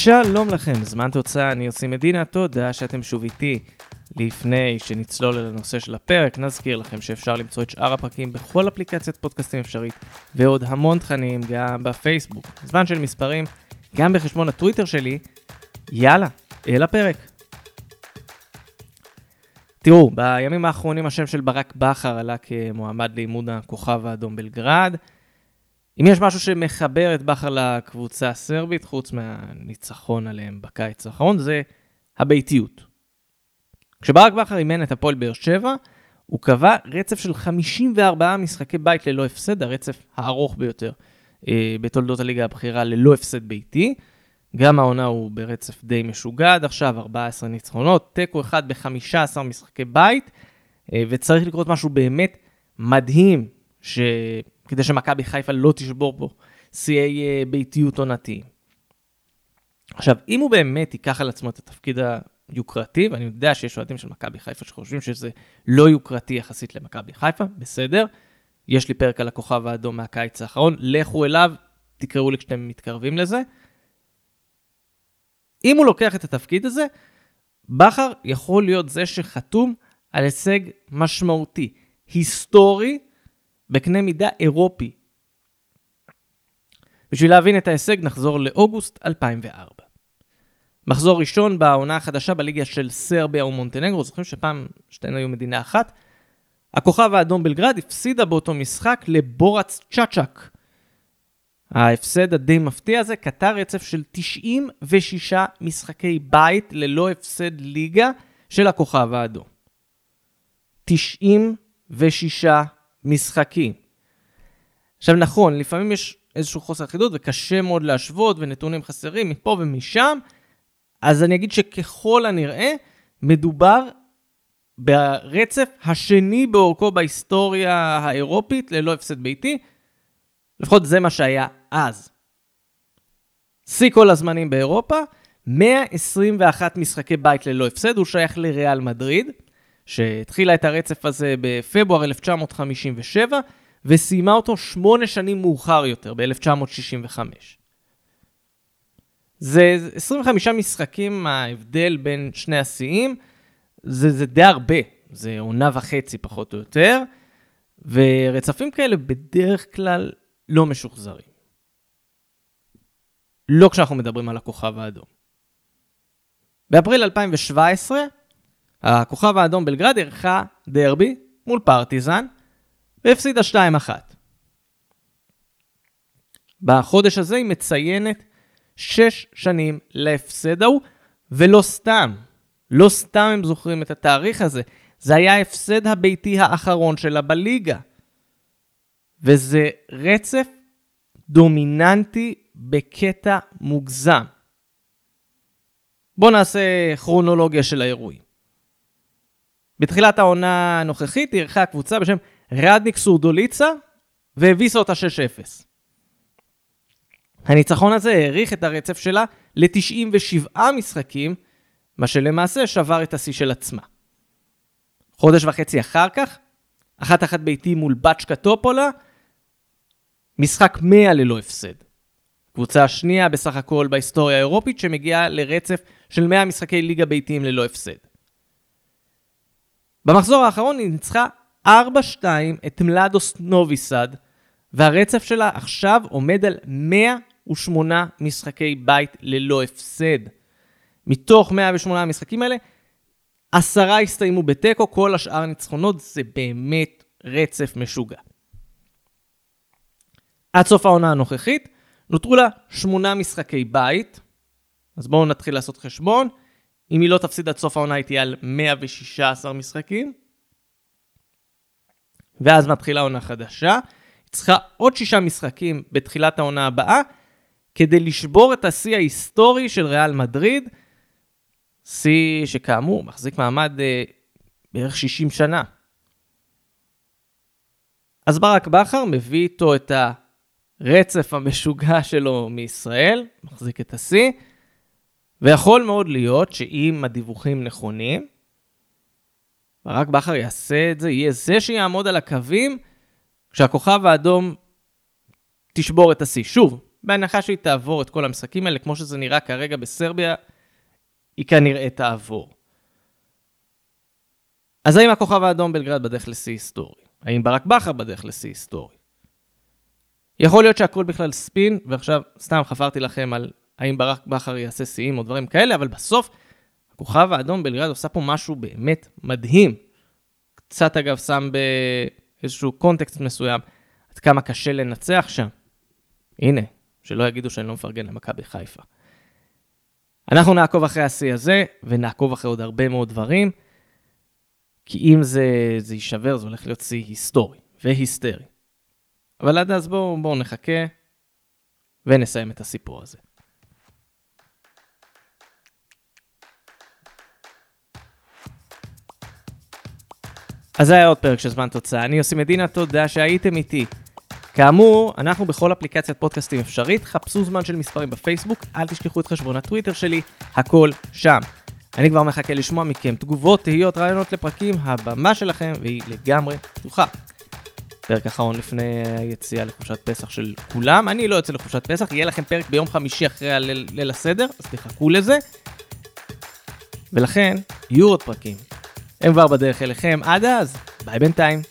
שלום לכם, זמן תוצאה, אני יוסי מדינה, תודה שאתם שוב איתי. לפני שנצלול אל הנושא של הפרק, נזכיר לכם שאפשר למצוא את שאר הפרקים בכל אפליקציית פודקאסטים אפשרית, ועוד המון תכנים גם בפייסבוק. זמן של מספרים, גם בחשבון הטוויטר שלי. יאללה, אל הפרק. תראו, בימים האחרונים השם של ברק בכר עלה כמועמד לאימון הכוכב האדום בלגרד. אם יש משהו שמחבר את בכר לקבוצה הסרבית, חוץ מהניצחון עליהם בקיץ האחרון, זה הביתיות. כשברק בכר אימן את הפועל באר שבע, הוא קבע רצף של 54 משחקי בית ללא הפסד, הרצף הארוך ביותר אה, בתולדות הליגה הבכירה ללא הפסד ביתי. גם העונה הוא ברצף די משוגע עד עכשיו, 14 ניצחונות, תיקו אחד ב-15 משחקי בית, אה, וצריך לקרות משהו באמת מדהים, ש... כדי שמכבי חיפה לא תשבור פה שיאי אה, ביתיות עונתיים. עכשיו, אם הוא באמת ייקח על עצמו את התפקיד היוקרתי, ואני יודע שיש אוהדים של מכבי חיפה שחושבים שזה לא יוקרתי יחסית למכבי חיפה, בסדר. יש לי פרק על הכוכב האדום מהקיץ האחרון, לכו אליו, תקראו לי כשאתם מתקרבים לזה. אם הוא לוקח את התפקיד הזה, בכר יכול להיות זה שחתום על הישג משמעותי, היסטורי, בקנה מידה אירופי. בשביל להבין את ההישג נחזור לאוגוסט 2004. מחזור ראשון בעונה החדשה בליגה של סרביה ומונטנגרו, זוכרים שפעם שתיהן היו מדינה אחת? הכוכב האדום בלגרד הפסידה באותו משחק לבורץ צ'אצ'אק. ההפסד הדי מפתיע הזה קטע רצף של 96 משחקי בית ללא הפסד ליגה של הכוכב האדום. 96 משחקים. עכשיו נכון, לפעמים יש איזשהו חוסר אחידות וקשה מאוד להשוות ונתונים חסרים מפה ומשם, אז אני אגיד שככל הנראה מדובר ברצף השני באורכו בהיסטוריה האירופית ללא הפסד ביתי, לפחות זה מה שהיה אז. שיא כל הזמנים באירופה, 121 משחקי בית ללא הפסד, הוא שייך לריאל מדריד, שהתחילה את הרצף הזה בפברואר 1957, וסיימה אותו שמונה שנים מאוחר יותר, ב-1965. זה 25 משחקים, ההבדל בין שני השיאים, זה, זה די הרבה, זה עונה וחצי פחות או יותר, ורצפים כאלה בדרך כלל לא משוחזרים. לא כשאנחנו מדברים על הכוכב האדום. באפריל 2017, הכוכב האדום בלגרד אירחה דרבי מול פרטיזן, והפסידה 2-1. בחודש הזה היא מציינת 6 שנים להפסד ההוא, ולא סתם. לא סתם הם זוכרים את התאריך הזה. זה היה ההפסד הביתי האחרון שלה בליגה. וזה רצף דומיננטי בקטע מוגזם. בואו נעשה כרונולוגיה של האירועים. בתחילת העונה הנוכחית אירחה קבוצה בשם רדניק סורדוליצה והביסה אותה 6-0. הניצחון הזה האריך את הרצף שלה ל-97 משחקים, מה שלמעשה שבר את השיא של עצמה. חודש וחצי אחר כך, אחת אחת ביתי מול בצ'קה טופולה, משחק 100 ללא הפסד. קבוצה השנייה בסך הכל בהיסטוריה האירופית שמגיעה לרצף של 100 משחקי ליגה ביתיים ללא הפסד. במחזור האחרון היא ניצחה 4-2 את מלאדוס נוביסד, והרצף שלה עכשיו עומד על 108 משחקי בית ללא הפסד. מתוך 108 המשחקים האלה, עשרה הסתיימו בתיקו, כל השאר ניצחונות, זה באמת רצף משוגע. עד סוף העונה הנוכחית, נותרו לה שמונה משחקי בית, אז בואו נתחיל לעשות חשבון. אם היא לא תפסיד עד סוף העונה, היא תהיה על 116 משחקים. ואז מתחילה עונה חדשה. היא צריכה עוד שישה משחקים בתחילת העונה הבאה, כדי לשבור את השיא ההיסטורי של ריאל מדריד, שיא שכאמור מחזיק מעמד אה, בערך 60 שנה. אז ברק בכר מביא איתו את הרצף המשוגע שלו מישראל, מחזיק את השיא, ויכול מאוד להיות שאם הדיווחים נכונים, ברק בכר יעשה את זה, יהיה זה שיעמוד על הקווים כשהכוכב האדום תשבור את השיא. שוב, בהנחה שהיא תעבור את כל המשחקים האלה, כמו שזה נראה כרגע בסרביה, היא כנראה תעבור. אז האם הכוכב האדום בלגרד בדרך לשיא היסטורי? האם ברק בכר בדרך לשיא היסטורי? יכול להיות שהכל בכלל ספין, ועכשיו סתם חפרתי לכם על האם ברק בכר יעשה שיאים או דברים כאלה, אבל בסוף הכוכב האדום בלגרד עושה פה משהו באמת מדהים. קצת אגב שם באיזשהו קונטקסט מסוים, עד כמה קשה לנצח שם. הנה, שלא יגידו שאני לא מפרגן למכבי חיפה. אנחנו נעקוב אחרי השיא הזה, ונעקוב אחרי עוד הרבה מאוד דברים, כי אם זה, זה יישבר, זה הולך להיות שיא היסטורי והיסטרי. אבל עד אז בואו בוא נחכה ונסיים את הסיפור הזה. אז זה היה עוד פרק של זמן תוצאה. אני יוסי מדינה, תודה שהייתם איתי. כאמור, אנחנו בכל אפליקציית פודקאסטים אפשרית, חפשו זמן של מספרים בפייסבוק, אל תשכחו את חשבון הטוויטר שלי, הכל שם. אני כבר מחכה לשמוע מכם תגובות, תהיות, רעיונות לפרקים, הבמה שלכם והיא לגמרי פתוחה. פרק אחרון לפני היציאה לחופשת פסח של כולם. אני לא יוצא לחופשת פסח, יהיה לכם פרק ביום חמישי אחרי הליל, ליל הסדר, אז תחכו לזה. ולכן, יהיו עוד פרקים. הם כבר בדרך אליכם, עד אז, ביי בינתיים.